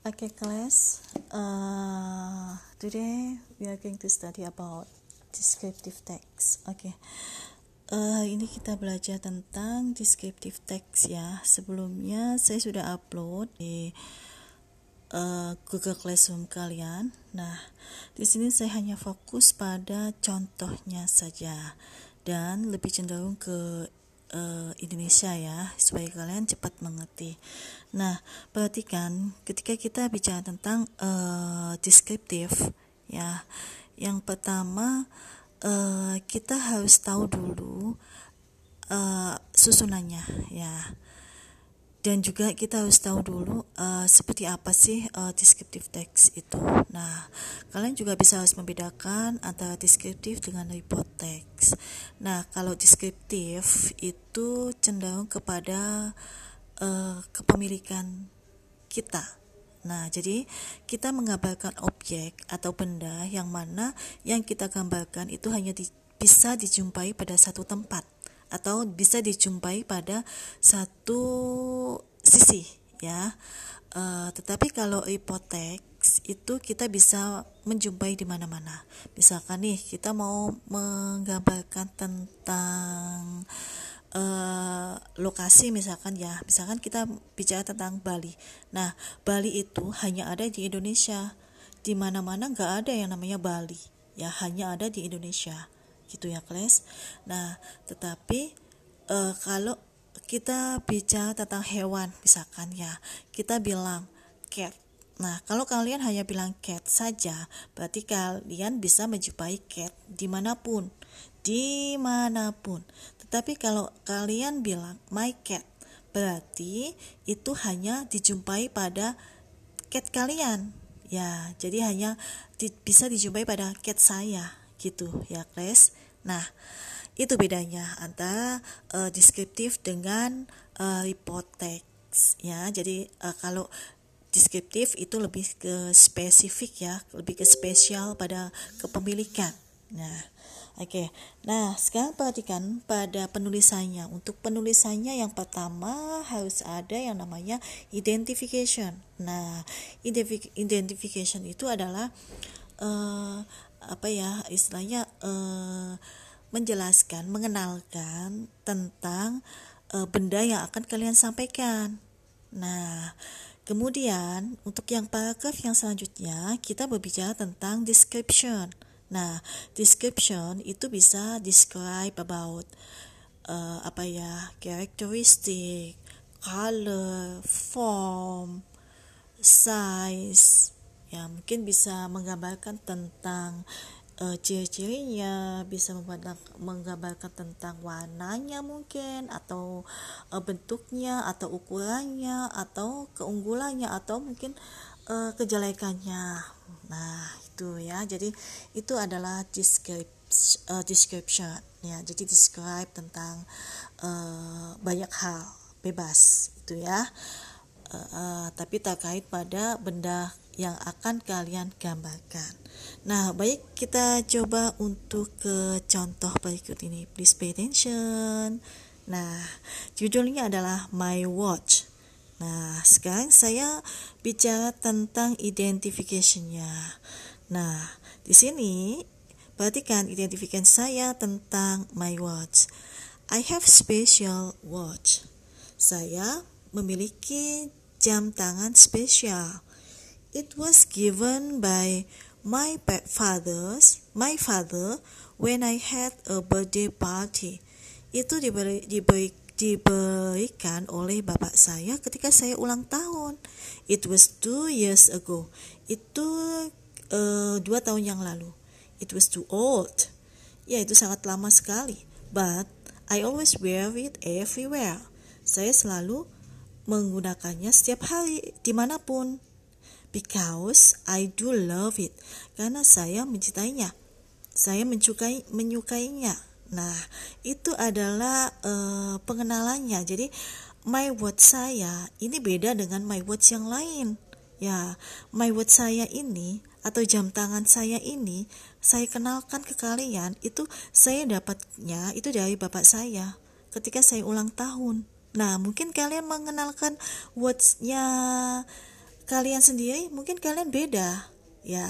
Okay, class. Uh, today we are going to study about descriptive text. Okay. Uh, ini kita belajar tentang descriptive text ya. Sebelumnya saya sudah upload di uh, Google Classroom kalian. Nah, di sini saya hanya fokus pada contohnya saja dan lebih cenderung ke uh, Indonesia ya supaya kalian cepat mengerti. Nah, perhatikan ketika kita bicara tentang uh, deskriptif ya. Yang pertama uh, kita harus tahu dulu uh, susunannya ya dan juga kita harus tahu dulu uh, seperti apa sih uh, descriptive text itu. Nah, kalian juga bisa harus membedakan antara deskriptif dengan report text. Nah, kalau deskriptif itu cenderung kepada uh, kepemilikan kita. Nah, jadi kita menggambarkan objek atau benda yang mana yang kita gambarkan itu hanya di, bisa dijumpai pada satu tempat atau bisa dijumpai pada satu sisi ya. Uh, tetapi kalau hipotex itu kita bisa menjumpai di mana-mana. Misalkan nih kita mau menggambarkan tentang uh, lokasi misalkan ya, misalkan kita bicara tentang Bali. Nah, Bali itu hanya ada di Indonesia. Di mana-mana nggak ada yang namanya Bali, ya hanya ada di Indonesia gitu ya kelas nah tetapi uh, kalau kita bicara tentang hewan misalkan ya kita bilang cat. Nah kalau kalian hanya bilang cat saja berarti kalian bisa menjumpai cat di mana pun di mana pun. Tetapi kalau kalian bilang my cat berarti itu hanya dijumpai pada cat kalian. Ya jadi hanya di, bisa dijumpai pada cat saya gitu ya guys nah itu bedanya antara uh, deskriptif dengan uh, report text ya jadi uh, kalau deskriptif itu lebih ke spesifik ya lebih ke spesial pada kepemilikan nah Oke, okay. nah sekarang perhatikan pada penulisannya. Untuk penulisannya yang pertama harus ada yang namanya identification. Nah, identification itu adalah uh, apa ya istilahnya uh, menjelaskan, mengenalkan tentang uh, benda yang akan kalian sampaikan. Nah, kemudian untuk yang paragraf yang selanjutnya kita berbicara tentang description. Nah, description itu bisa describe about uh, apa ya, characteristic, color, form, size, ya mungkin bisa menggambarkan tentang uh, ciri-cirinya bisa menggambarkan tentang warnanya mungkin atau uh, bentuknya atau ukurannya atau keunggulannya atau mungkin uh, kejelekannya. Nah itu ya. Jadi itu adalah description description ya jadi describe tentang uh, banyak hal bebas itu ya. Uh, uh, tapi terkait pada benda yang akan kalian gambarkan. Nah, baik kita coba untuk ke contoh berikut ini. Please pay attention. Nah, judulnya adalah My Watch. Nah, sekarang saya bicara tentang identification-nya. Nah, di sini perhatikan identifikasi saya tentang my watch. I have special watch. Saya memiliki jam tangan spesial. It was given by my fathers, my father when I had a birthday party. Itu diberi, diberi, diberikan oleh bapak saya ketika saya ulang tahun. It was two years ago. Itu uh, dua tahun yang lalu. It was too old. Ya itu sangat lama sekali. But I always wear it everywhere. Saya selalu menggunakannya setiap hari di mana pun because I do love it. Karena saya mencintainya. Saya menyukai menyukainya. Nah itu adalah uh, pengenalannya. Jadi my watch saya ini beda dengan my watch yang lain. Ya my watch saya ini atau jam tangan saya ini saya kenalkan ke kalian itu saya dapatnya itu dari bapak saya ketika saya ulang tahun. Nah mungkin kalian mengenalkan watchnya kalian sendiri mungkin kalian beda. Ya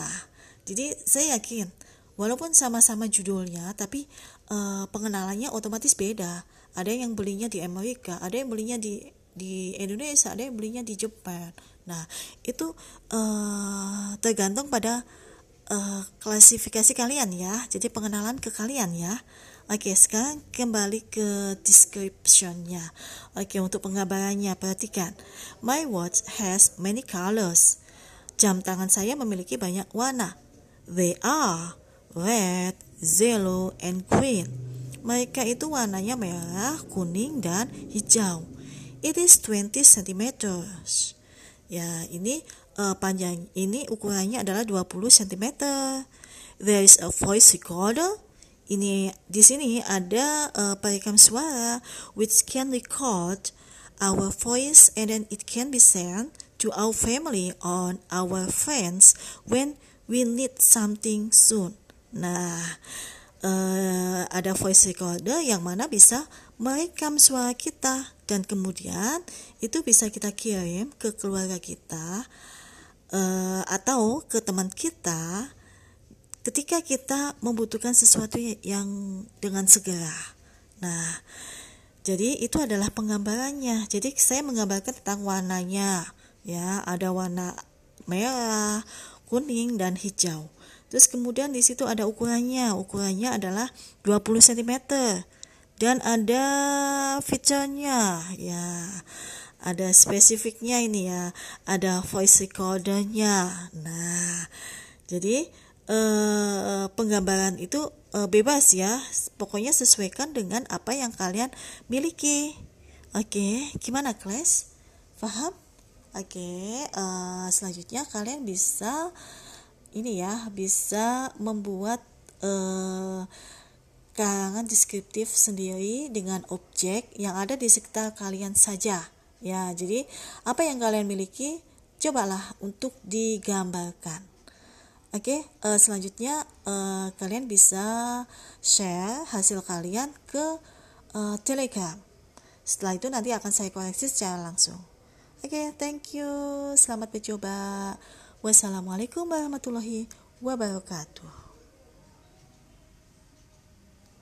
jadi saya yakin walaupun sama-sama judulnya tapi uh, pengenalannya otomatis beda. Ada yang belinya di Amerika ada yang belinya di di Indonesia ada yang belinya di Jepang. Nah itu uh, tergantung pada uh, klasifikasi kalian ya jadi pengenalan ke kalian ya Oke, sekarang kembali ke descriptionnya. Oke, untuk penggambarannya, perhatikan. My watch has many colors. Jam tangan saya memiliki banyak warna. They are red, yellow, and green. Mereka itu warnanya merah, kuning, dan hijau. It is 20 cm. Ya, ini uh, panjang ini ukurannya adalah 20 cm. There is a voice recorder ini di sini ada uh, perekam suara which can record our voice and then it can be sent to our family or our friends when we need something soon. Nah, uh, ada voice recorder yang mana bisa merekam suara kita dan kemudian itu bisa kita kirim ke keluarga kita uh, atau ke teman kita ketika kita membutuhkan sesuatu yang dengan segera. Nah, jadi itu adalah penggambarannya. Jadi saya menggambarkan tentang warnanya. Ya, ada warna merah, kuning dan hijau. Terus kemudian di situ ada ukurannya. Ukurannya adalah 20 cm. Dan ada fiturnya ya. Ada spesifiknya ini ya. Ada voice recordernya. Nah, jadi eh, penggambaran itu eh, bebas ya. Pokoknya sesuaikan dengan apa yang kalian miliki. Oke gimana kelas paham oke eh, selanjutnya kalian bisa ini ya bisa membuat eh, karangan deskriptif sendiri dengan objek yang ada di sekitar kalian saja. Ya jadi apa yang kalian miliki cobalah untuk digambarkan Oke, okay, uh, eh, selanjutnya uh, kalian bisa share hasil kalian ke uh, Telegram. Setelah itu nanti akan saya koreksi secara langsung. Oke, okay, thank you. Selamat mencoba. Wassalamualaikum warahmatullahi wabarakatuh.